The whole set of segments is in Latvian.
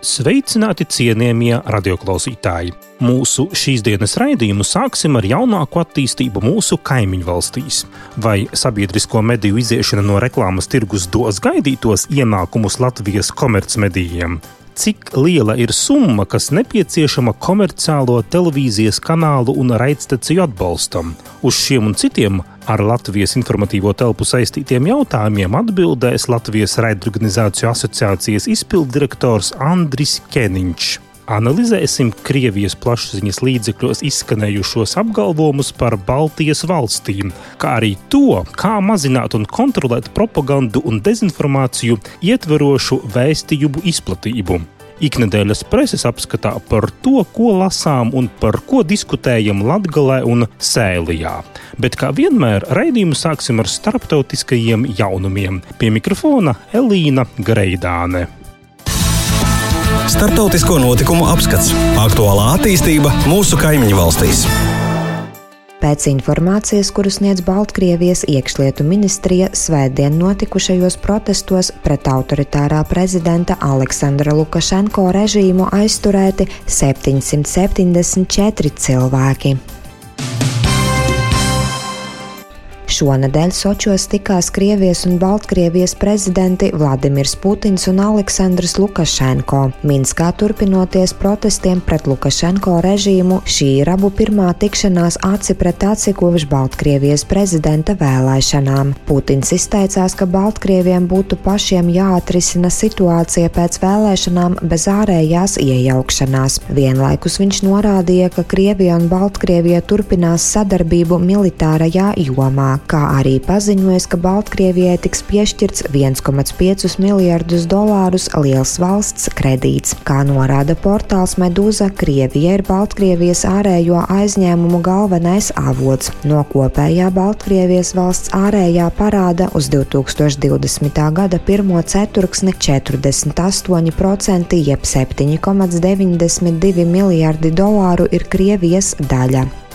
Sveicināti cienījamie radioklausītāji! Mūsu šīs dienas raidījumu sāksim ar jaunāko attīstību mūsu kaimiņu valstīs. Vai sabiedrisko mediju iziešana no reklāmas tirgus dos gaidītos ienākumus Latvijas komercmedijiem? Cik liela ir summa, kas nepieciešama komerciālo televīzijas kanālu un raidstaciju atbalstam. Uz šiem un citiem ar Latvijas informatīvo telpu saistītiem jautājumiem atbildēs Latvijas raidorganizāciju asociācijas izpilddirektors Andris Keniņš analizēsim Krievijas plašsaziņas līdzekļos izskanējušos apgalvojumus par Baltijas valstīm, kā arī to, kā mazināt un kontrolēt propagandu un dezinformāciju ietverošu vēstījumu izplatību. Iknedēļas preses apskatā par to, ko lasām un par ko diskutējam Latvijā un Sēlijā. Bet kā vienmēr, raidījumu sāksim ar starptautiskajiem jaunumiem. Pie mikrofona Elīna Greidāne. Startautisko notikumu apskats - aktuālā attīstība mūsu kaimiņu valstīs. Pēc informācijas, kuru sniedz Baltkrievijas iekšlietu ministrija, svētdien notikušajos protestos pret autoritārā prezidenta Aleksandra Lukašenko režīmu aizturēti 774 cilvēki. Šonadēļ Sočos tikās Krievijas un Baltkrievijas prezidenti Vladimirs Putins un Aleksandrs Lukašenko. Minskā turpinoties protestiem pret Lukašenko režīmu, šī ir abu pirmā tikšanās aci pret aci kopš Baltkrievijas prezidenta vēlēšanām. Putins izteicās, ka Baltkrieviem būtu pašiem jāatrisina situācija pēc vēlēšanām bez ārējās iejaukšanās. Vienlaikus viņš norādīja, ka Krievija un Baltkrievija turpinās sadarbību militārajā jomā kā arī paziņojis, ka Baltkrievijai tiks piešķirts 1,5 miljardus dolārus liels valsts kredīts. Kā norāda portāls Medūza, Krievija ir Baltkrievijas ārējo aizņēmumu galvenais avots. No kopējā Baltkrievijas valsts ārējā parāda uz 2020. gada pirmo ceturksni 48% jeb 7,92 miljardi dolāru ir Krievijas daļa.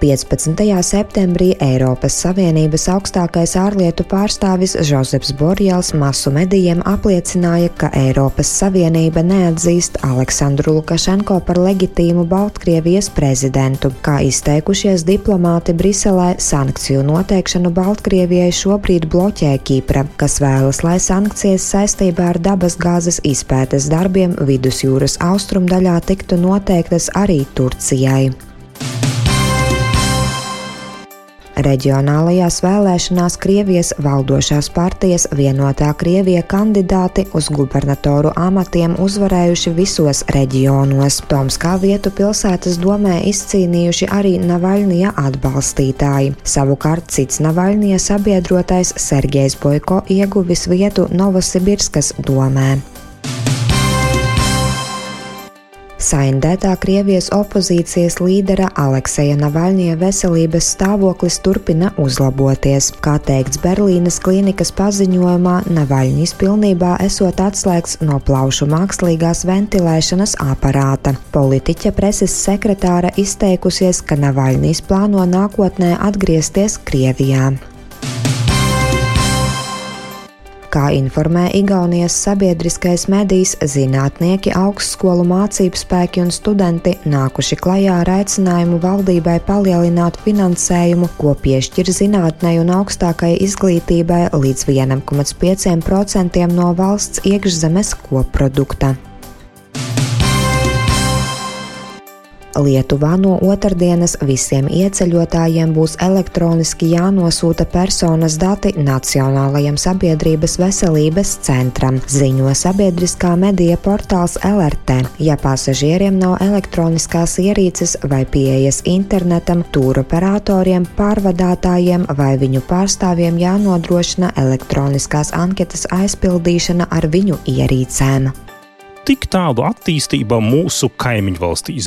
15. septembrī Eiropas Savienības augstākais ārlietu pārstāvis Žozeps Borjels masu medijiem apliecināja, ka Eiropas Savienība neatzīst Aleksandru Lukašenko par leģitīmu Baltkrievijas prezidentu. Kā izteikušies diplomāti Briselē, sankciju noteikšanu Baltkrievijai šobrīd bloķē Kipra, kas vēlas, lai sankcijas saistībā ar dabasgāzes izpētes darbiem vidusjūras austrumdaļā tiktu noteiktas arī Turcijai. Reģionālajās vēlēšanās Krievijas valdošās partijas vienotā Krievija kandidāti uz gubernatoru amatiem uzvarējuši visos reģionos. Tomskā vietu pilsētas domē izcīnījuši arī Navaļnija atbalstītāji. Savukārt cits Navaļnija sabiedrotais Sergejs Boiko ieguvis vietu Novosibirskas domē. Saindētā Krievijas opozīcijas līdera Alekseja Navaļņie veselības stāvoklis turpina uzlaboties. Kā teikts Berlīnes klīnikas paziņojumā, Navaļņis pilnībā esot atslēgts no plaušu mākslīgās ventilēšanas aparāta. Politiķa preses sekretāra izteikusies, ka Navaļņis plāno nākotnē atgriezties Krievijā. Kā informē Igaunijas sabiedriskais medijs, zinātnieki, augstskolu mācību spēki un studenti nākuši klajā ar aicinājumu valdībai palielināt finansējumu, ko piešķir zinātnei un augstākai izglītībai līdz 1,5% no valsts iekšzemes koprodukta. Lietuvā no otrdienas visiem ieceļotājiem būs elektroniski jānosūta personas dati Nacionālajam sabiedrības veselības centram, ziņo sabiedriskā medija portāls LRT. Ja pasažieriem nav elektroniskās ierīces vai pieejas internetam, tūroperatoriem, pārvadātājiem vai viņu pārstāvjiem jānodrošina elektroniskās anketas aizpildīšana ar viņu ierīcēm. Tik tālu attīstība mūsu kaimiņu valstīs.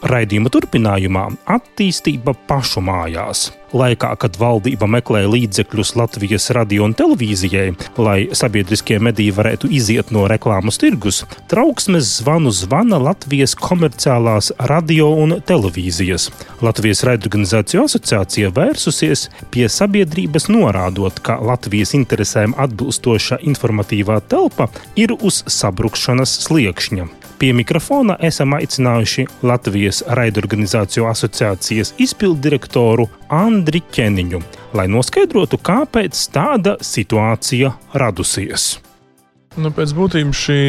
Raidījuma turpinājumā - attīstība pašu mājās. Laikā, kad valdība meklē līdzekļus Latvijas radio un televīzijai, lai sabiedriskie mediji varētu iziet no reklāmas tirgus, trauksmes zvanu zvana Latvijas komerciālās radio un televīzijas. Latvijas raidorganizāciju asociācija vērsusies pie sabiedrības norādot, ka Latvijas interesēm atbilstoša informatīvā telpa ir uz sabrukšanas sliekšņa. Pie mikrofona esam aicinājuši Latvijas raidorganizāciju asociācijas izpilddirektoru Andri Čeniņu, lai noskaidrotu, kāpēc tāda situācija radusies. Nu, pēc būtības šī,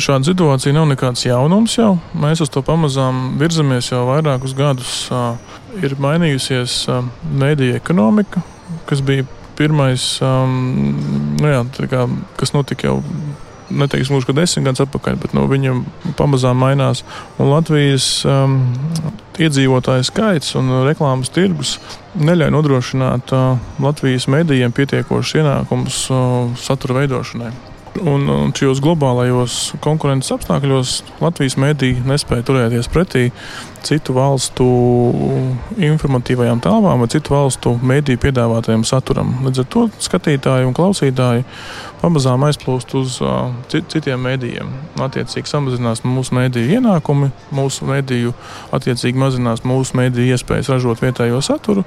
šāda situācija nav nekāds jaunums. Jau. Mēs uz to pamazām virzamies jau vairākus gadus. Ir mainījusies mēdīja ekonomika, kas bija pirmais, nu jā, kā, kas notika jau neteiksim, gluži desmit gadus atpakaļ, bet no viņiem pamazām mainās. Un Latvijas um, iedzīvotāju skaits un reklāmas tirgus neļauj nodrošināt uh, Latvijas medijiem pietiekošus ienākumus uh, satura veidošanai. Un, un šajos globālajos konkurences apstākļos Latvijas mediji nespēja turēties pretī citu valstu informatīvajām telpām vai citu valstu mediju piedāvātajam saturam. Līdz ar to skatītāji un klausītāji pamazām aizplūst uz uh, citiem mēdījiem. Attiecīgi samazinās mūsu mēdīju ienākumi, mūsu mēdīju attiecīgi mazinās mūsu mēdīju iespējas ražot vietējo saturu.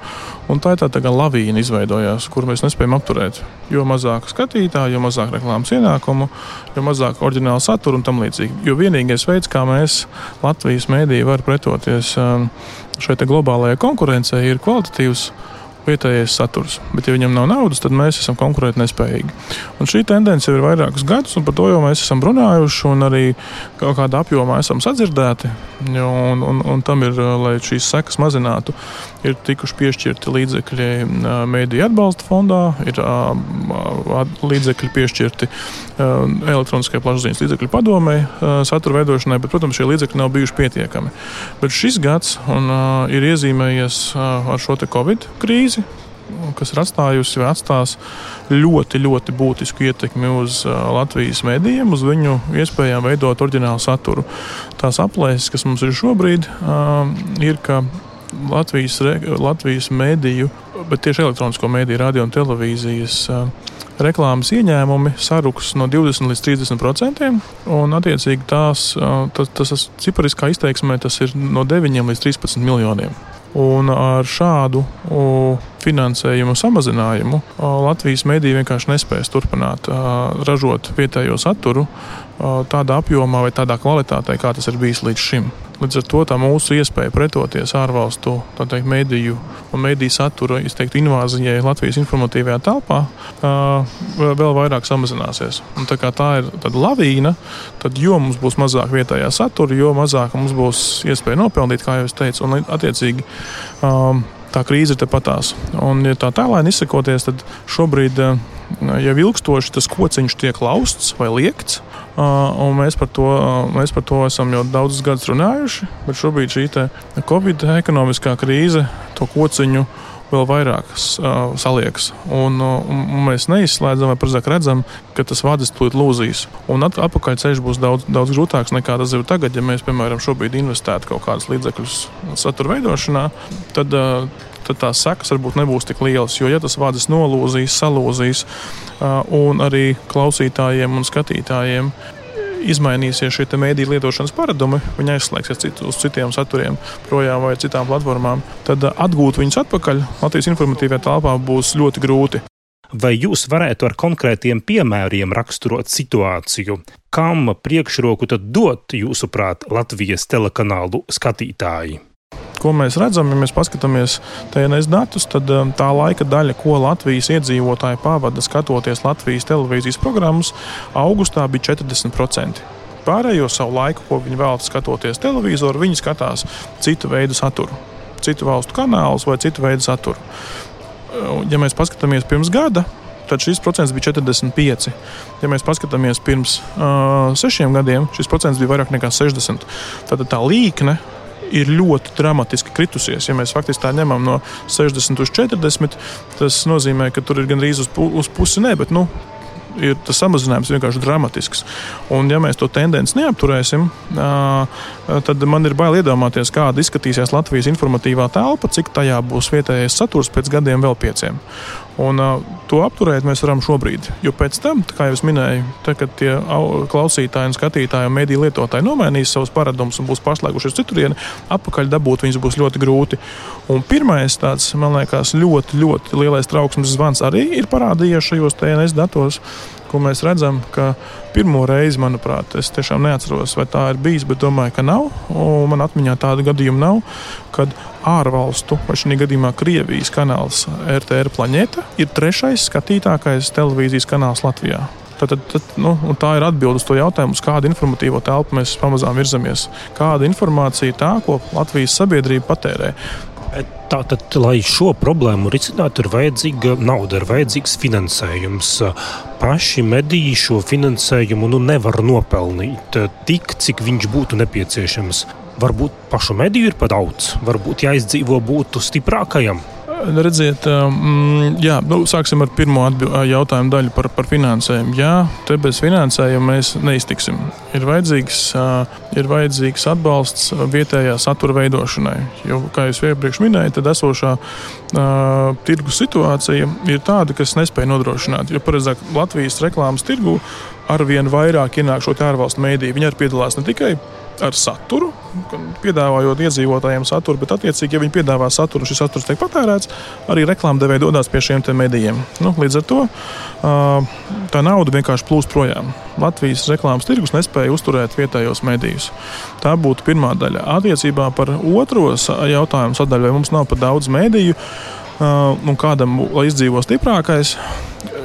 Tā ir tā, tā kā lavīna izveidojās, kur mēs nespējam apturēt. Jo mazāk skatītāju, jo mazāk reklāmas ienākumu, jo mazāk oriģināla satura un tam līdzīgi. Jo vienīgais veids, kā mēs Latvijas mēdīju var pretoties šai globālajai konkurencei, ir kvalitatīvs vietējais saturs. Bet, ja viņam nav naudas, tad mēs esam konkurētnespējīgi. Un šī tendence jau ir vairākus gadus, un par to jau mēs esam runājuši, un arī kaut kādā apjomā esam sadzirdēti. Un, un, un tam ir, lai šīs sekas mazinātu, ir tikuši piešķirti līdzekļi mēdīju atbalsta fondā, ir līdzekļi piešķirti elektroniskajai plašsaziņas līdzekļu padomei, satura veidošanai, bet, protams, šie līdzekļi nav bijuši pietiekami. Bet šis gads un, ir iezīmējies ar šo Covid krīzi kas ir atstājusi vai atstās ļoti, ļoti būtisku ietekmi uz uh, Latvijas medijiem, uz viņu iespējām veidot oriģinālu saturu. Tās aplēses, kas mums ir šobrīd, uh, ir, ka Latvijas, Latvijas mediju, bet tieši elektronisko mediju, radio un televīzijas uh, reklāmas ieņēmumi saruks no 20 līdz 30 procentiem. Attiecīgi, tās, tas, tas cipariskā izteiksmē tas ir no 9 līdz 13 miljoniem. Un ar šādu finansējumu samazinājumu Latvijas mediji vienkārši nespēs turpināt ražot vietējo saturu tādā apjomā vai tādā kvalitātē, kā tas ir bijis līdz šim. Līdz ar to mūsu iespēja pretoties ārvalstu teikt, mediju un mediju satura izteiktu invāzijai Latvijas informatīvajā telpā vēl vairāk samazināsies. Un tā tā ir lavīna, tad jo mums būs mazāk vietējā satura, jo mazāk mums būs iespēja nopelnīt, kā jau es teicu, un attiecīgi. Tā krīze ir tepatās. Un, ja tā tālāk izsakoties, tad šobrīd jau ilgstoši tas kociņš tiek lausts vai liekts. Un mēs par, to, mēs par to esam jau daudzus gadus runājuši, bet šobrīd šī Covid ekonomiskā krīze to kociņu vēl vairāk uh, saliekas. Un, uh, un mēs neizslēdzam, vai precīzāk redzam, ka tas vadis tūlīt lūzīs. Un at, atpakaļceļš būs daudz, daudz grūtāks nekā tas ir tagad. Ja mēs, piemēram, šobrīd investētu kaut kādus līdzekļus satura veidošanā, tad, uh, tad tās sekas varbūt nebūs tik lielas. Jo, ja tas vadis nolūzīs, salūzīs, un arī klausītājiem un skatītājiem izmainīsies šie mēdīņu lietošanas paradumi, viņi aizslēgsies cit, uz citiem saturiem, projām vai citām platformām, tad atgūt viņus atpakaļ Latvijas informatīvajā telpā būs ļoti grūti. Vai jūs varētu ar konkrētiem piemēriem raksturot situāciju, kam priekšroku tad dot, jūsuprāt, Latvijas telekanālu skatītāji? Ko mēs redzam, ja mēs paskatāmies TNS datus, tad um, tā laika daļa, ko Latvijas iedzīvotāji pavada skatoties Latvijas televīzijas programmas, augustā bija 40%. Pārējo savu laiku, ko viņi vēl skatoties televizoru, viņi skatās citu veidu saturu, citu valstu kanālus vai citu veidu saturu. Uh, ja mēs paskatāmies pirms gada, tad šis procents bija 45. Ja mēs paskatāmies pirms uh, sešiem gadiem, šis procents bija vairāk nekā 60. Tad tā līkne ir ļoti dramatiski kritusies. Ja mēs faktiski tā ņemam no 60 līdz 40, tas nozīmē, ka tur ir gandrīz uz, pu uz pusi ne, bet nu, ir tas samazinājums vienkārši dramatisks. Un, ja mēs to tendenci neapturēsim, tad man ir bail iedomāties, kāda izskatīsies Latvijas informatīvā telpa, cik tajā būs vietējais saturs pēc gadiem vēl pieciem. Un, uh, to apturēt mēs varam šobrīd. Jo pēc tam, kā jau minēju, tad, kad tie klausītāji, un skatītāji un mediju lietotāji nomainīs savus paradumus un būs paslēgušies citurieni, atpakaļ dabūt viņus būs ļoti grūti. Un pirmais tāds, man liekas, ļoti, ļoti lielais trauksmes zvans arī ir parādījies šajos TNS datos ko mēs redzam, ka pirmo reizi, manuprāt, es tiešām neatceros, vai tā ir bijis, bet domāju, ka nav. Man atmiņā tāda gadījuma nav, kad ārvalstu, vai šī gadījumā Krievijas kanāls RTR Planēta ir trešais skatītākais televīzijas kanāls Latvijā. Tad, tad, tad, nu, tā ir atbilde uz to jautājumu, uz kādu informatīvo telpu mēs pamazām virzamies. Kāda informācija ir tā, ko Latvijas sabiedrība patērē? Tātad, lai šo problēmu risinātu, ir vajadzīga nauda, ir vajadzīgs finansējums. Paši mediji šo finansējumu nu, nevar nopelnīt tik, cik viņš būtu nepieciešams. Varbūt pašu mediju ir par daudz, varbūt jāizdzīvo būtu stiprākajam. Redziet, um, jā, nu, sāksim ar pirmo jautājumu daļu par, par finansējumu. Jā, te bez finansējuma mēs neiztiksim. Ir vajadzīgs, uh, ir vajadzīgs atbalsts vietējā satura veidošanai. Jo, kā jau iepriekš minēju, tad esošā uh, tirgus situācija ir tāda, kas nespēja nodrošināt. Jo, paredzāk, Latvijas reklāmas tirgu arvien vairāk ienāk šo ārvalstu mēdīju. Viņi arī piedalās ne tikai ar saturu, piedāvājot iedzīvotājiem saturu, bet, attiecīgi, ja viņi piedāvā saturu, šis saturs tiek patērēts, arī reklāmdevēji dodas pie šiem medijiem. Nu, līdz ar to tā nauda vienkārši plūst projām. Latvijas reklāmas tirgus nespēja uzturēt vietējos medijus. Tā būtu pirmā daļa. Attiecībā par otro jautājumu sadaļu, vai mums nav par daudz mediju, un kādam izdzīvo stiprākais,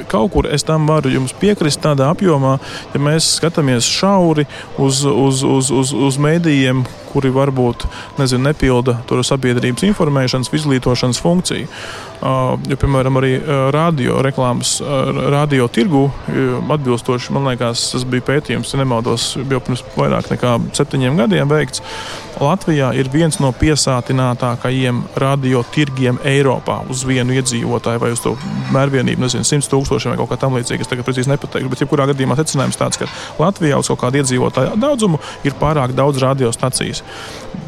kaut kur es tam varu jums piekrist tādā apjomā, ja mēs skatāmies šauri uz, uz, uz, uz, uz mēdījiem, kuri varbūt nezinu, nepilda sabiedrības informēšanas, izglītošanas funkciju. Jo, piemēram, arī radio reklāmas, radio tirgu atbilstoši, man liekas, tas bija pētījums, ja nemaldos, jau pirms vairāk nekā septiņiem gadiem veikts. Latvijā ir viens no piesātinātākajiem radio tirgiem Eiropā uz vienu iedzīvotāju vai uz to mērvienību, nezinu, 100 tūkstošiem vai kaut kā tam līdzīga. Es tagad precīzi nepateikšu, bet jebkurā gadījumā secinājums tāds, ka Latvijā uz kaut kādu iedzīvotāju daudzumu ir pārāk daudz radiostacijas.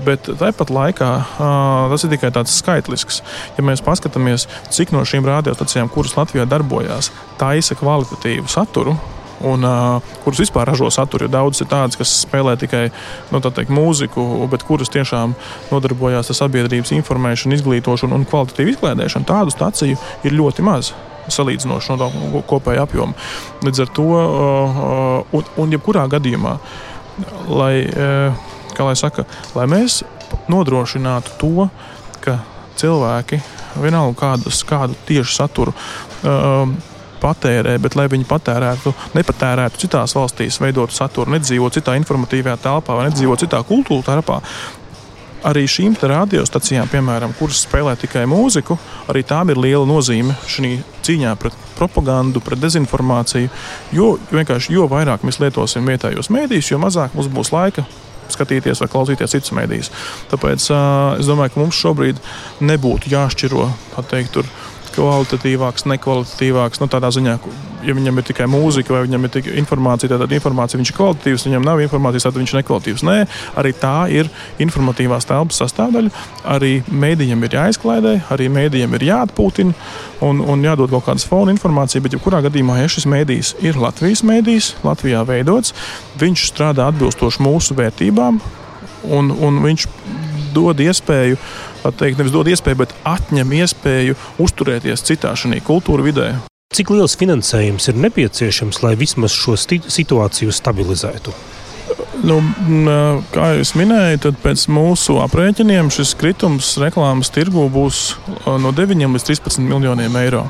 Bet tāpat laikā tas ir tikai tāds skaitlisks. Ja mēs paskatāmies, cik no šīm radiostacijām, kuras Latvijā darbojās, taisa kvalitatīvu saturu, un uh, kuras vispār ražo saturu. Daudzas ir tādas, kas spēlē tikai nu, teikt, mūziku, bet kuras tiešām nodarbojās ar sabiedrības informēšanu, izglītošanu un kvalitatīvu izklēdēšanu. Tādu staciju ir ļoti maz. Salīdzinoši no tā kopējā apjoma. Līdz ar to, uh, un, un jebkurā gadījumā, lai, uh, lai, saka, lai mēs nodrošinātu to, ka cilvēki vienalga kādus, kādu tiešu saturu uh, patērē, bet lai viņi patērētu, nepatērētu citās valstīs, veidotu saturu, nedzīvotu citā informatīvajā telpā vai nedzīvotu citā kultūra telpā. Arī šīm radiostacijām, piemēram, kuras spēlē tikai mūziku, arī tām ir liela nozīme šī cīņā pret propagandu, pret dezinformāciju. Jo, vienkārši, jo vairāk mēs lietosim vietējos mēdījus, jo mazāk mums būs laika skatīties vai klausīties citus mēdījus. Tāpēc es domāju, ka mums šobrīd nebūtu jāšķiro teikt, tur, kvalitatīvāks, nekvalitatīvāks. Nu, tādā ziņā, ja viņam ir tikai mūzika vai viņam ir tikai informācija, tad informācija viņš ir kvalitatīvs, viņam nav informācijas, tad viņš ir nekvalitatīvs. Nē, arī tā ir informatīvās telpas sastāvdaļa. Arī mēdījiem ir jāizklaidē, arī mēdījiem ir jāatpūtina un, un jādod kaut kādas fona informācija. Bet, jebkurā gadījumā, ja šis mēdījis ir Latvijas mēdījis, Latvijā veidots, viņš strādā atbilstoši mūsu vērtībām. Un, un viņš dod iespēju, teikt, nevis dod iespēju, bet atņem iespēju uzturēties citā šajā kultūra vidē. Cik liels finansējums ir nepieciešams, lai vismaz šo situāciju stabilizētu? Nu, kā jau minēju, tad pēc mūsu aprēķiniem šis kritums reklāmas tirgū būs no 9 līdz 13 miljoniem eiro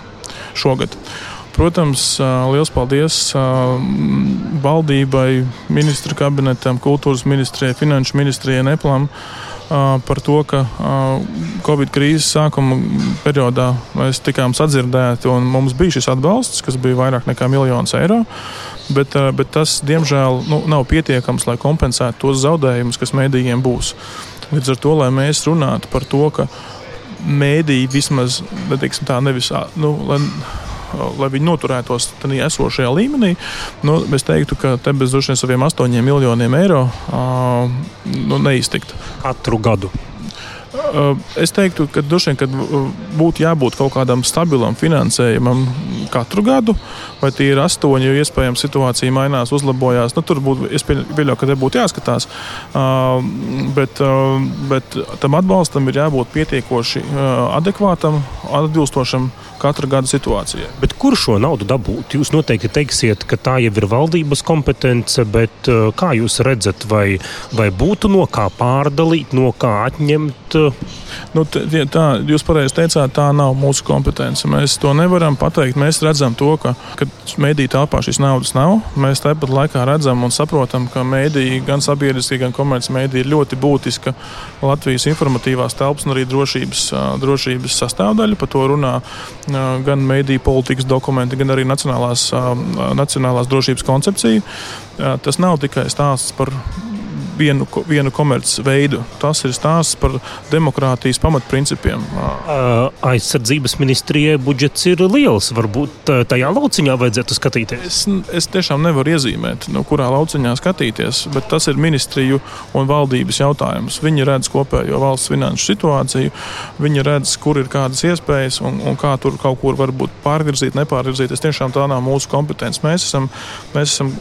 šogad. Protams, liels paldies valdībai, ministra kabinetam, kultūras ministrijai, finanšu ministrijai, Neplam par to, ka Covid krīzes sākuma periodā mēs tikām sadzirdēti un mums bija šis atbalsts, kas bija vairāk nekā miljons eiro. Bet, bet tas, diemžēl, nu, nav pietiekams, lai kompensētu tos zaudējumus, kas mēdījiem būs. Līdz ar to, lai mēs runātu par to, ka mēdīji vismaz, teiksim, tā nevis, nu, lai, lai viņi noturētos tādā esošajā līmenī, nu, es teiktu, ka te bez droši vien saviem astoņiem miljoniem eiro nu, neiztikt. Katru gadu. Es teiktu, ka droši vien būtu jābūt kaut kādam stabilam finansējumam katru gadu, vai tie ir astoņi, jo iespējams situācija mainās, uzlabojās. Nu, tur būtu pieļaujams, ka te būtu jāskatās. Bet, bet tam atbalstam ir jābūt pietiekoši adekvātam, atbilstošam katra gada situācijai. Bet kur šo naudu dabūt? Jūs noteikti teiksiet, ka tā jau ir valdības kompetence, bet kā jūs redzat, vai, vai būtu no kā pārdalīt, no kā atņemt? Nu, tā, jūs pareizi teicāt, tā nav mūsu kompetence. Mēs to nevaram pateikt. Mēs redzam to, ka, ka mēdī telpā šīs naudas nav. Mēs tāpat laikā redzam un saprotam, ka mēdī, gan sabiedriskie, gan komercmediji ir ļoti būtiska Latvijas informatīvās telpas un arī drošības, drošības sastāvdaļa. Par to runā gan mēdīju politikas dokumenti, gan arī nacionālās, nacionālās drošības koncepcija. Tas nav tikai stāsts par vienu, vienu komercveidu. Tas ir stāsts par demokrātijas pamatprincipiem. Aizsardzības ministrijai budžets ir liels. Varbūt tajā lauciņā vajadzētu skatīties. Es, es tiešām nevaru iezīmēt, no kurā lauciņā skatīties, bet tas ir ministriju un valdības jautājums. Viņi redz kopējo valsts finanšu situāciju, viņi redz, kur ir kādas iespējas un, un kā tur kaut kur varbūt pārvirzīt, nepārvirzīt. Es tiešām tā nav mūsu kompetence. Mēs esam, mēs esam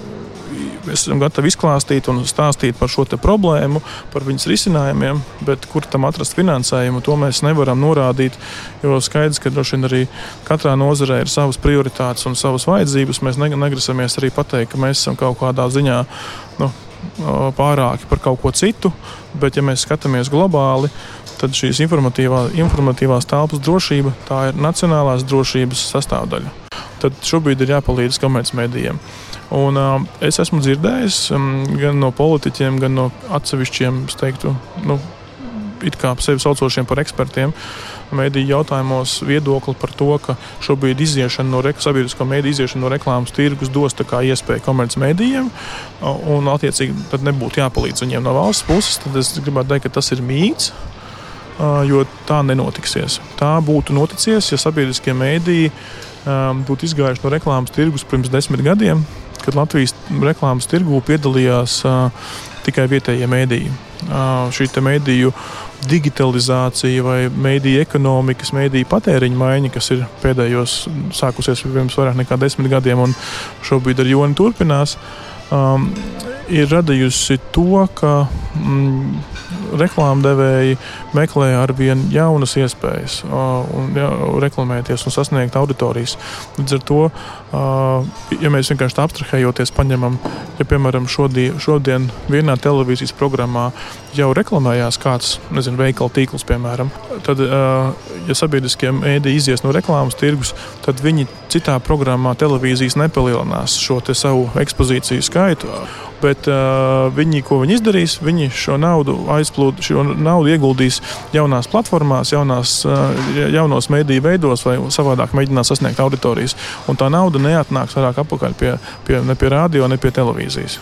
Mēs esam gatavi izklāstīt un stāstīt par šo problēmu, par viņas risinājumiem, bet kur tam atrast finansējumu, to mēs nevaram norādīt. Jo skaidrs, ka droši vien arī katrā nozarē ir savas prioritātes un savas vajadzības. Mēs negrasamies arī pateikt, ka mēs esam kaut kādā ziņā. Nu, pārāki par kaut ko citu, bet, ja mēs skatāmies globāli, tad šīs informatīvā, informatīvās telpas drošība ir nacionālās drošības sastāvdaļa. Tad šobrīd ir jāpalīdz komercmedijiem. Un, uh, es esmu dzirdējis um, gan no politiķiem, gan no atsevišķiem, teiktu, nu, it kā sevi saucošiem par ekspertiem, mediju jautājumos viedokli par to, ka šobrīd iziešana no sabiedrisko mediju iziešana no reklāmas tirgus dos iespēju komercmedijiem, un attiecīgi tad nebūtu jāpalīdz viņiem no valsts puses. Tad es gribētu teikt, ka tas ir mīts. Jo tā nenotiksies. Tā būtu noticies, ja sabiedriskie mēdīji um, būtu izgājuši no reklāmas tirgus pirms desmit gadiem, kad Latvijas reklāmas tirgū piedalījās uh, tikai vietējie mēdīji. Uh, šī mēdīju digitalizācija vai mēdīņu ekonomikas, mēdīņu patēriņa maiņa, kas ir pēdējos sākusies pirms vairāk nekā desmit gadiem un šobrīd ar joni turpinās, um, ir radījusi to, ka mm, reklāmdevēji meklē ar vien jaunas iespējas un ja, reklamēties un sasniegt auditorijas. Līdz ar to, ja mēs vienkārši abstrahējoties paņemam, ja piemēram šodien, šodien vienā televīzijas programmā jau reklamējās kāds nezinu, veikala tīkls, piemēram, tad, ja sabiedriskie mēdī izies no reklāmas tirgus, tad viņi citā programmā televīzijas nepalielinās šo savu ekspozīciju skaitu. Bet uh, viņi, ko viņi izdarīs, viņi šo naudu aizplūd, šo naudu ieguldīs jaunās platformās, jaunās, uh, jaunos mediju veidos vai savādāk mēģinās sasniegt auditorijas. Un tā nauda neatnāks vairāk atpakaļ pie, pie, ne pie radio, ne pie televīzijas.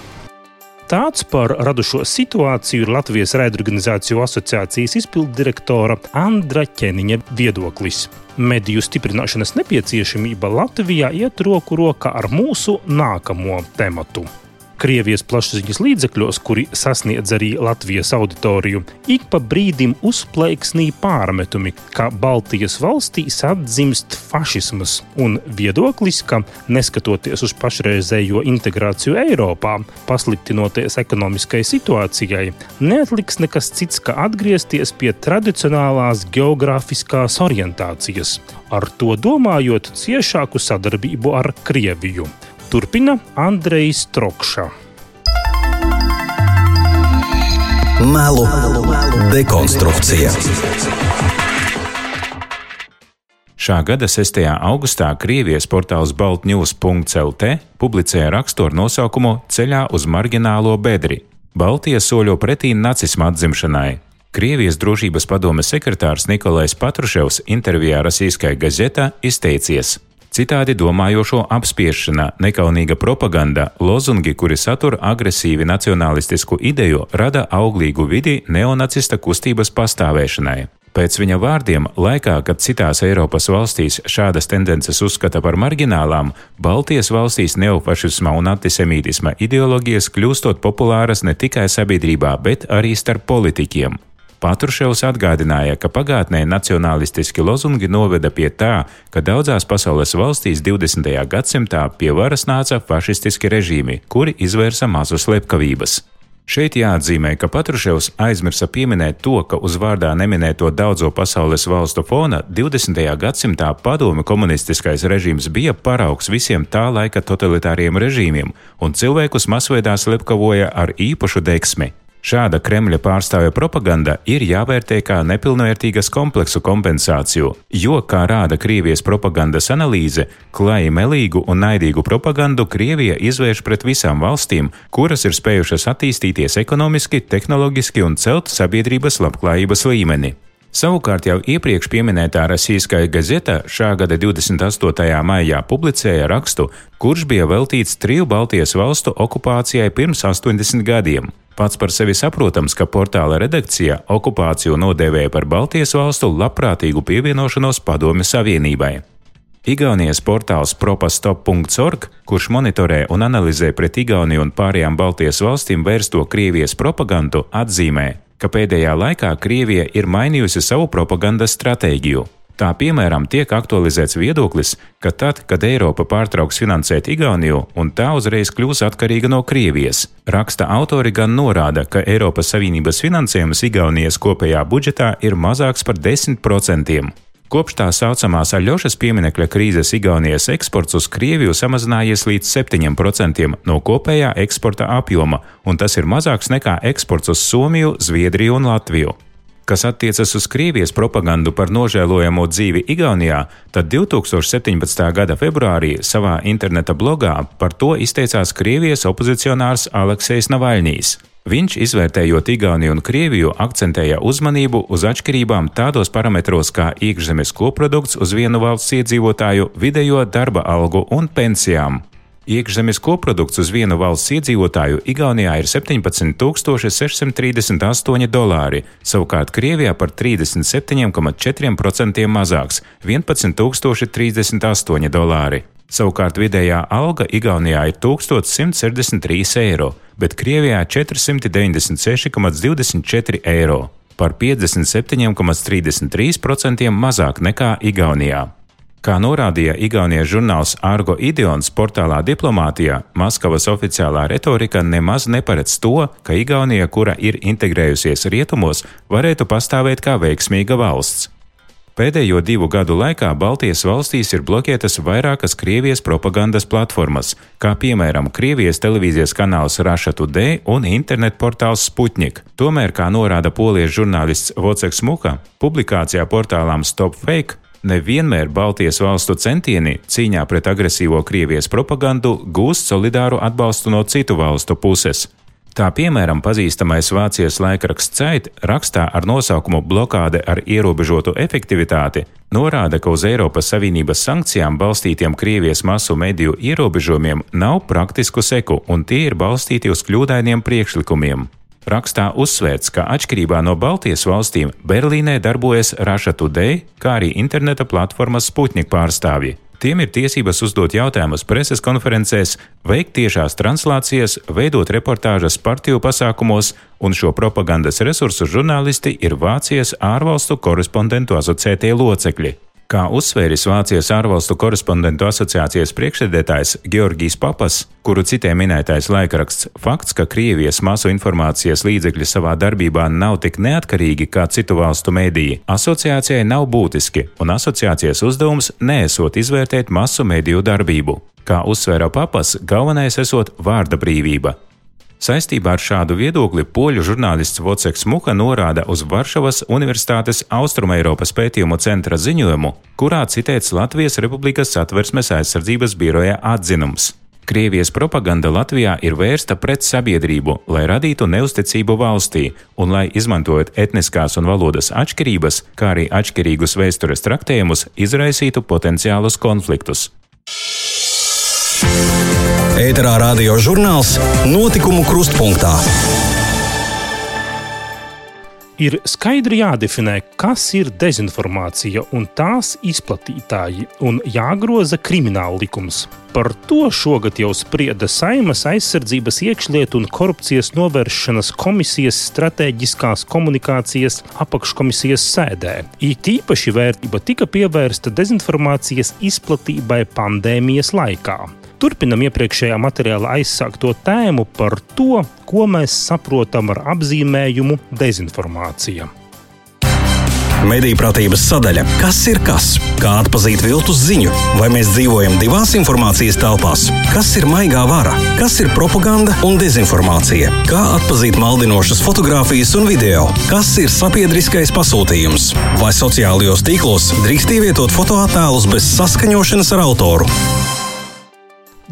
Tāds par radušo situāciju ir Latvijas raidorganizāciju asociācijas izpilddirektora Andra Ķeniņa viedoklis. Mediju stiprināšanas nepieciešamība Latvijā iet roku rokā ar mūsu nākamo tematu. Krievijas plašsaziņas līdzekļos, kuri sasniedz arī Latvijas auditoriju, ik pa brīdim uzplaiksnī pārmetumi, ka Baltijas valstīs atdzimst fašisms un viedoklis, ka neskatoties uz pašreizējo integrāciju Eiropā, pasliktinoties ekonomiskai situācijai, neatliks nekas cits, kā atgriezties pie tradicionālās geogrāfiskās orientācijas, ar to domājot ciešāku sadarbību ar Krieviju. Turpina Andrejs Trokša. Melu dekonstrukcija. Šā gada 6. augustā Krievijas portāls Baltņūs.CLT publicēja rakstu ar nosaukumu Ceļā uz marginālo bedri. Baltija soļo pretī nacisma atzimšanai. Krievijas drošības padomes sekretārs Nikolais Patruševs intervijā Rasīskai gazetā izteicies. Citādi domājošo apspiešana, nekaunīga propaganda, lozungi, kuri satur agresīvi nacionālistisku ideju, rada auglīgu vidi neonacista kustības pastāvēšanai. Pēc viņa vārdiem, laikā, kad citās Eiropas valstīs šādas tendences uzskata par marginālām, Baltijas valstīs neofašisma un antisemītisma ideoloģijas kļūstot populāras ne tikai sabiedrībā, bet arī starp politiķiem. Paturševs atgādināja, ka pagātnē nacionālistiski lozungi noveda pie tā, ka daudzās pasaules valstīs 20. gadsimtā pie varas nāca fašistiski režīmi, kuri izvērsa mazu slepkavības. Šeit jāatzīmē, ka Patruševs aizmirsa pieminēt to, ka uz vārdā neminēto daudzo pasaules valstu fona 20. gadsimtā padomi komunistiskais režīms bija paraugs visiem tā laika totalitāriem režīmiem, un cilvēkus masveidā slepkavoja ar īpašu deksmi. Šāda Kremļa pārstāvja propaganda ir jāvērtē kā nepilnvērtīgas kompleksu kompensāciju, jo, kā rāda Krievijas propagandas analīze, klāji melīgu un naidīgu propagandu Krievija izvērš pret visām valstīm, kuras ir spējušas attīstīties ekonomiski, tehnoloģiski un celt sabiedrības labklājības līmeni. Savukārt jau iepriekš minētā Rasīskā gazeta šā gada 28. maijā publicēja rakstu, kurš bija veltīts triju Baltijas valstu okupācijai pirms 80 gadiem. Pats par sevi saprotams, ka portāla redakcija okupāciju nodēvēja par Baltijas valstu labprātīgu pievienošanos Padomju Savienībai. Igaunijas portāls propastop.org, kurš monitorē un analizē pret Igauniju un pārējām Baltijas valstīm vērsto Krievijas propagandu, atzīmē, ka pēdējā laikā Krievija ir mainījusi savu propagandas stratēģiju. Tā piemēram tiek aktualizēts viedoklis, ka tad, kad Eiropa pārtrauks finansēt Igauniju un tā uzreiz kļūs atkarīga no Krievijas, raksta autori gan norāda, ka Eiropas Savienības finansējums Igaunijas kopējā budžetā ir mazāks par 10%. Kopš tā saucamās Aļošas pieminekļa krīzes Igaunijas eksports uz Krieviju samazinājies līdz 7% no kopējā eksporta apjoma, un tas ir mazāks nekā eksports uz Somiju, Zviedriju un Latviju. Kas attiecas uz Krievijas propagandu par nožēlojamo dzīvi Igaunijā, tad 2017. gada februārī savā interneta blogā par to izteicās Krievijas opozicionārs Aleksejs Navaļņīs. Viņš, izvērtējot Igauniju un Krieviju, akcentēja uzmanību uz atšķirībām tādos parametros kā iekšzemes koprodukts uz vienu valsts iedzīvotāju, vidējo darba algu un pensijām. Iekšzemes koprodukts uz vienu valsts iedzīvotāju Igaunijā ir 17,638 dolāri, savukārt Krievijā par 37,4% mazāks - 11,038 dolāri. Savukārt vidējā alga Igaunijā ir 1163 eiro, bet Krievijā 496,24 eiro, par 57,33% mazāk nekā Igaunijā. Kā norādīja Igaunijas žurnāls Argo Ideons portālā Diplomātijā, Maskavas oficiālā retorika nemaz neparedz to, ka Igaunija, kura ir integrējusies rietumos, varētu pastāvēt kā veiksmīga valsts. Pēdējo divu gadu laikā Baltijas valstīs ir bloķētas vairākas Krievijas propagandas platformas, kā piemēram Krievijas televīzijas kanāls Russia Today un internetportāls Sputnik. Tomēr, kā norāda poliešu žurnālists Voceks Muka, publikācijā portālām Stop Fake nevienmēr Baltijas valstu centieni cīņā pret agresīvo Krievijas propagandu gūst solidāru atbalstu no citu valstu puses. Tā piemēram, pazīstamais Vācijas laikraksts Ceit rakstā ar nosaukumu Blokāde ar ierobežotu efektivitāti norāda, ka uz Eiropas Savienības sankcijām balstītiem Krievijas masu mediju ierobežojumiem nav praktisku seku, un tie ir balstīti uz kļūdainiem priekšlikumiem. Rakstā uzsvērts, ka atšķirībā no Baltijas valstīm Berlīnē darbojas Russia Today, kā arī interneta platformas Sputnik pārstāvji. Tiem ir tiesības uzdot jautājumus preses konferencēs, veikt tiešās translācijas, veidot reportāžas partiju pasākumos, un šo propagandas resursu žurnālisti ir Vācijas ārvalstu korespondentu asociētie locekļi. Kā uzsvēris Vācijas ārvalstu korespondentu asociācijas priekšsēdētājs Georgijs Papas, kuru citē minētais laikraksts, fakts, ka Krievijas masu informācijas līdzekļi savā darbībā nav tik neatkarīgi kā citu valstu mēdīji, asociācijai nav būtiski, un asociācijas uzdevums neesot izvērtēt masu mediju darbību. Kā uzsvēra Papas, galvenais esot vārda brīvība, Saistībā ar šādu viedokli poļu žurnālists Voceks Muka norāda uz Varšavas Universitātes Austrumēropas pētījumu centra ziņojumu, kurā citēts Latvijas Republikas satversmes aizsardzības biroja atzinums. Krievijas propaganda Latvijā ir vērsta pret sabiedrību, lai radītu neusticību valstī un lai, izmantojot etniskās un valodas atšķirības, kā arī atšķirīgus vēstures traktējumus, izraisītu potenciālus konfliktus. Ēterā radio žurnāls Notikumu krustpunktā ir skaidri jādefinē, kas ir dezinformācija un tās izplatītāji, un jāgroza krimināla likums. Par to šogad jau sprieda Saimas aizsardzības iekšlietu un korupcijas novēršanas komisijas stratēģiskās komunikācijas apakškomisijas sēdē. It īpaši vērtība tika pievērsta dezinformācijas izplatībai pandēmijas laikā. Turpinam iepriekšējā materiāla aizsākto tēmu par to, ko mēs saprotam ar apzīmējumu dezinformācija. Mediju pratības sadaļa - kas ir kas? Kā atzīt viltus ziņu? Vai mēs dzīvojam divās informācijas telpās? Kas ir maigā vara? Kas ir propaganda un dezinformācija? Kā atzīt maldinošas fotogrāfijas un video? Kas ir sabiedriskais pasūtījums? Vai sociālajos tīklos drīkst ievietot fotoattēlus bez saskaņošanas ar autoru?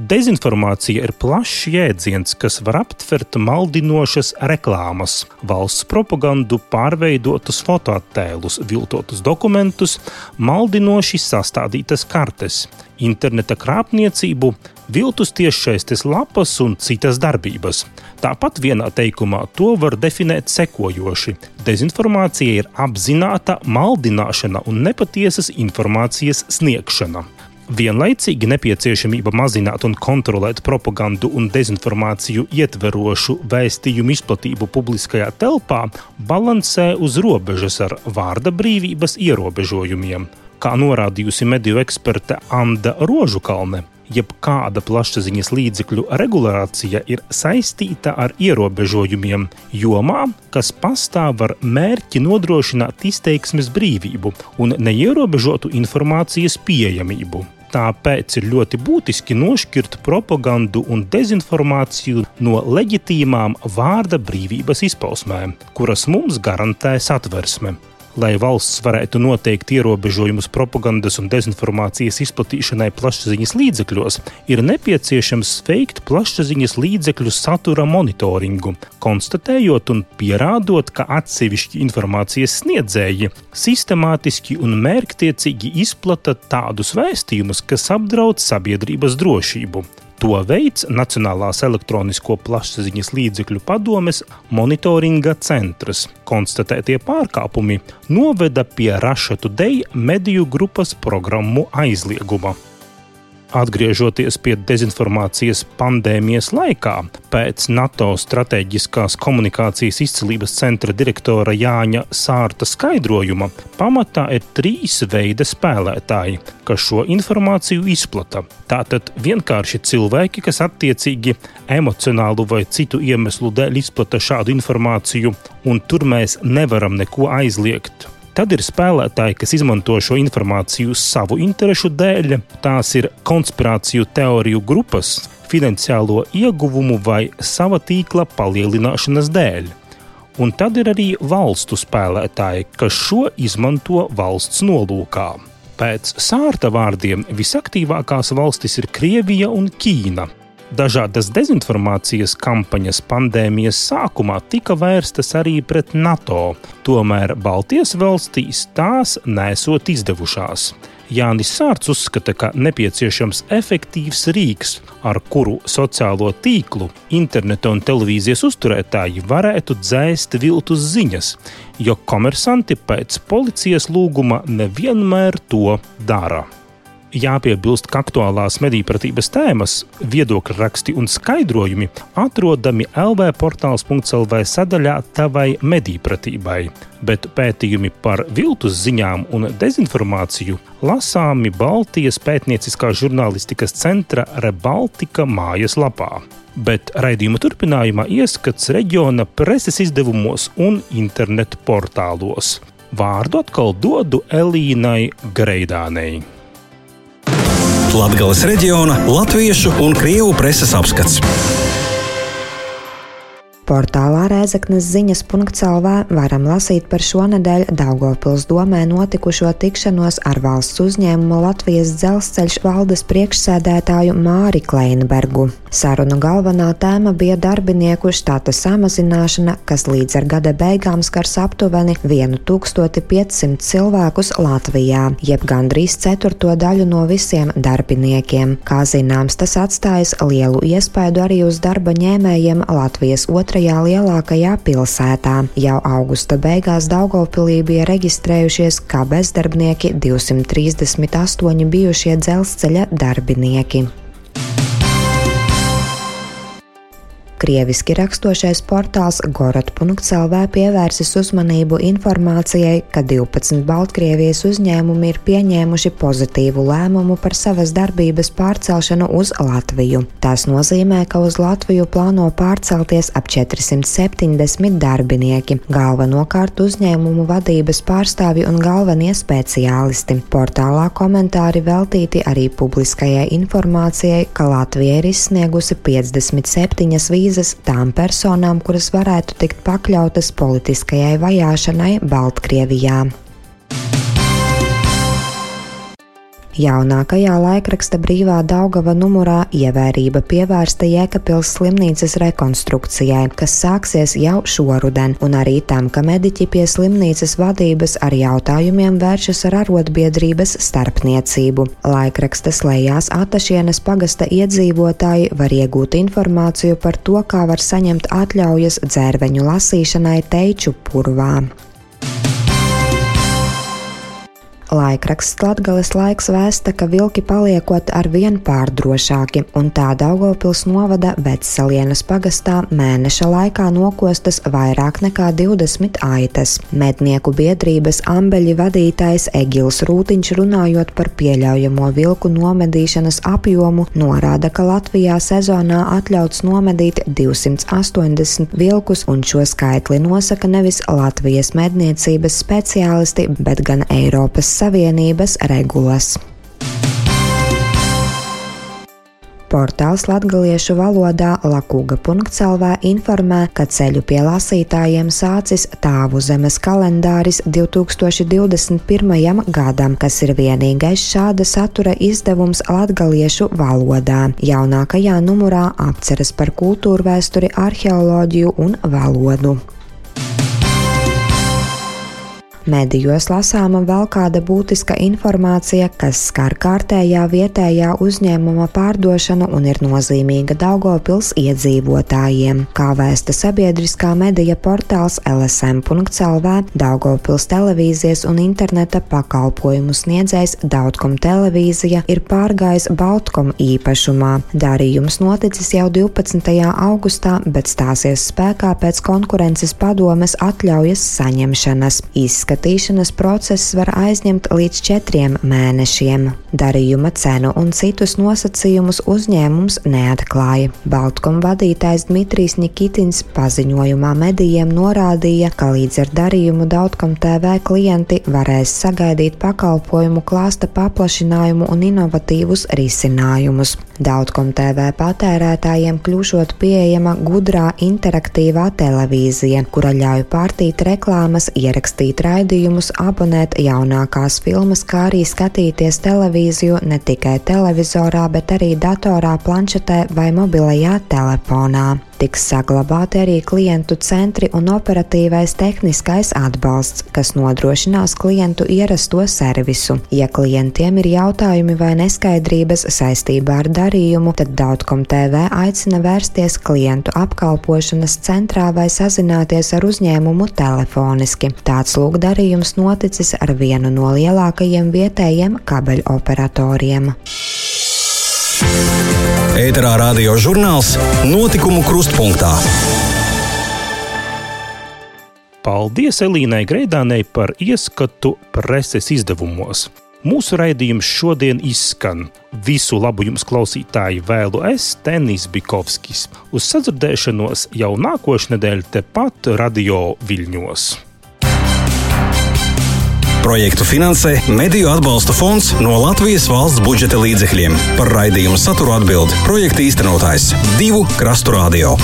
Dezinformācija ir plašs jēdziens, kas var aptvert maldinošas reklāmas, valsts propagandu, pārveidotus fotoattēlus, viltotus dokumentus, maldinoši sastādītas kartes, interneta krāpniecību, viltus tiešsaistes lapas un citas darbības. Tāpat vienā teikumā to var definēt sekojoši: dezinformācija ir apzināta maldināšana un nepatiesas informācijas sniegšana. Vienlaicīgi nepieciešamība mazināt un kontrolēt propagandu un dezinformāciju ietverošu vēstījumu izplatību publiskajā telpā balansē uz robežas ar vārda brīvības ierobežojumiem. Kā norādījusi mediju eksperte Anna Rožukalne, jebkāda plašsaziņas līdzekļu regulācija ir saistīta ar ierobežojumiem jomā, kas pastāv ar mērķi nodrošināt izteiksmes brīvību un neierobežotu informācijas pieejamību. Tāpēc ir ļoti būtiski nošķirt propagandu un dezinformāciju no leģitīmām vārda brīvības izpausmēm, kuras mums garantē satversme. Lai valsts varētu noteikt ierobežojumus propagandas un dezinformācijas izplatīšanai plašsaziņas līdzekļos, ir nepieciešams veikt plašsaziņas līdzekļu satura monitoringu, konstatējot un pierādot, ka atsevišķi informācijas sniedzēji sistemātiski un mērķtiecīgi izplata tādus vēstījumus, kas apdraud sabiedrības drošību. To veids Nacionālās elektronisko plašsaziņas līdzekļu padomes monitoringa centrs. Konstatētie pārkāpumi noveda pie Rašatu Dei mediju grupas programmu aizlieguma. Atgriežoties pie dezinformācijas pandēmijas laikā, pēc NATO strateģiskās komunikācijas izcilības centra direktora Jāņa Sārta skaidrojuma, pamatā ir trīs veidi spēlētāji, kas šo informāciju izplata. Tātad vienkārši cilvēki, kas attiecīgi emocionālu vai citu iemeslu dēļ izplata šādu informāciju, un tur mēs nevaram neko aizliegt Tad ir spēlētāji, kas izmanto šo informāciju savu interesu dēļ. Tās ir konspirāciju teoriju grupas, finansiālo ieguvumu vai sava tīkla palielināšanas dēļ. Un tad ir arī valstu spēlētāji, kas šo izmanto valsts nolūkā. Pēc sārta vārdiem visaktīvākās valstis ir Krievija un Ķīna. Dažādas dezinformācijas kampaņas pandēmijas sākumā tika vērstas arī pret NATO, tomēr Baltijas valstīs tās nesot izdevušās. Jānis Sārts uzskata, ka nepieciešams efektīvs rīks, ar kuru sociālo tīklu, interneta un televīzijas uzturētāji varētu dzēst viltus ziņas, jo komersanti pēc policijas lūguma nevienmēr to dara. Jāpiebilst, ka aktuālās medīpratības tēmas, viedokļu raksti un skaidrojumi atrodami LV portāls.CLV sadaļā Tavai medīpratībai, bet pētījumi par viltus ziņām un dezinformāciju lasāmi Baltijas pētnieciskās žurnālistikas centra Rebaltika mājaslapā. Bet raidījuma turpinājumā ieskats reģiona preses izdevumos un internetu portālos. Vārdu atkal dodu Elīnai Greidānei. Latvijas reģiona latviešu un krievu preses apskats. Portālā Rēzaknes ziņas .CLV varam lasīt par šonadēļ Daugopils domē notikušo tikšanos ar valsts uzņēmumu Latvijas dzelzceļš valdes priekšsēdētāju Māri Kleinbergu. Sarunu galvenā tēma bija darbinieku štata samazināšana, kas līdz ar gada beigām skars aptuveni 1500 cilvēkus Latvijā, jeb gandrīz ceturto daļu no visiem darbiniekiem. Kā zināms, tas atstājas lielu iespaidu arī uz darba ņēmējiem Latvijas otrajā lielākajā pilsētā. Jau augusta beigās Daugopilī bija reģistrējušies kā bezdarbnieki 238 bijušie dzelzceļa darbinieki. Krieviski rakstošais portāls Gorot.CLV pievērsis uzmanību informācijai, ka 12 Baltkrievijas uzņēmumi ir pieņēmuši pozitīvu lēmumu par savas darbības pārcelšanu uz Latviju. Tas nozīmē, ka uz Latviju plāno pārcelties ap 470 darbinieki, galvenokārt uzņēmumu vadības pārstāvji un galvenie speciālisti. Portālā komentāri veltīti arī publiskajai informācijai, ka Latvija ir izsniegusi 57 vīzas vīzas tām personām, kuras varētu tikt pakļautas politiskajai vajāšanai Baltkrievijā. Jaunākajā laikraksta brīvā Daugava numurā ievērība pievērsta Jēkabils slimnīcas rekonstrukcijai, kas sāksies jau šoruden, un arī tam, ka mediķi pie slimnīcas vadības ar jautājumiem vēršas ar arotbiedrības starpniecību. Laikraksta slēgās Atašienes pagasta iedzīvotāji var iegūt informāciju par to, kā var saņemt atļaujas dzērveņu lasīšanai teiču purvā. Laikraksts Latgales laiks vēsta, ka vilki paliekot ar vien pārdrošāki, un tā Daugavpils novada Vecelienas pagastā mēneša laikā nokostas vairāk nekā 20 aitas. Mednieku biedrības ambeļi vadītājs Egils Rūtiņš runājot par pieļaujamo vilku nomedīšanas apjomu, norāda, ka Latvijā sezonā atļauts nomedīt 280 vilkus, un šo skaitli nosaka nevis Latvijas medniecības speciālisti, bet gan Eiropas Savienības regulas. Portāls latgaliešu valodā lakūga.clv informē, ka ceļu pie lasītājiem sācis tāvu zemes kalendāris 2021. gadam, kas ir vienīgais šāda satura izdevums latgaliešu valodā. Jaunākajā numurā apceras par kultūru vēsturi, arheoloģiju un valodu. Medijos lasāma vēl kāda būtiska informācija, kas skar kārtējā vietējā uzņēmuma pārdošanu un ir nozīmīga Daugopils iedzīvotājiem. Kā vēsta sabiedriskā medija portāls LSM.CLV, Daugopils televīzijas un interneta pakalpojumu sniedzējs Daudkom televīzija ir pārgājis Baltkom īpašumā. Darījums noticis jau 12. augustā, bet stāsies spēkā pēc konkurences padomes atļaujas saņemšanas. Izskat izskatīšanas process var aizņemt līdz četriem mēnešiem. Darījuma cenu un citus nosacījumus uzņēmums neatklāja. Baltkom vadītājs Dmitrijs Nikitins paziņojumā medijiem norādīja, ka līdz ar darījumu Dautkom TV klienti varēs sagaidīt pakalpojumu klāsta paplašinājumu un inovatīvus risinājumus. Dautkom TV patērētājiem kļūšot pieejama gudrā interaktīvā televīzija, kura ļauj pārtīt reklāmas, ierakstīt raidījumus raidījumus, abonēt jaunākās filmas, kā arī skatīties televīziju ne tikai televizorā, bet arī datorā, planšetē vai mobilajā telefonā. Tiks saglabāti arī klientu centri un operatīvais tehniskais atbalsts, kas nodrošinās klientu ierasto servisu. Ja klientiem ir jautājumi vai neskaidrības saistībā ar darījumu, tad Daudkom TV aicina vērsties klientu apkalpošanas centrā vai sazināties ar uzņēmumu telefoniski. Tāds lūk darījums noticis ar vienu no lielākajiem vietējiem kabeļoperatoriem. Ēterā radio žurnāls Notikumu krustpunktā. Paldies Elīnai Greidānei par ieskatu preses izdevumos. Mūsu raidījums šodien izskan. Visu labu jums, klausītāji, vēlu es, Tenis Bikovskis. Uz sadzirdēšanos jau nākošais nedēļa tepat Radio Viļņos. Projektu finansē Mediju atbalsta fonds no Latvijas valsts budžeta līdzekļiem. Par raidījumu saturu atbild projekta īstenotājs Divu Krastu Radio.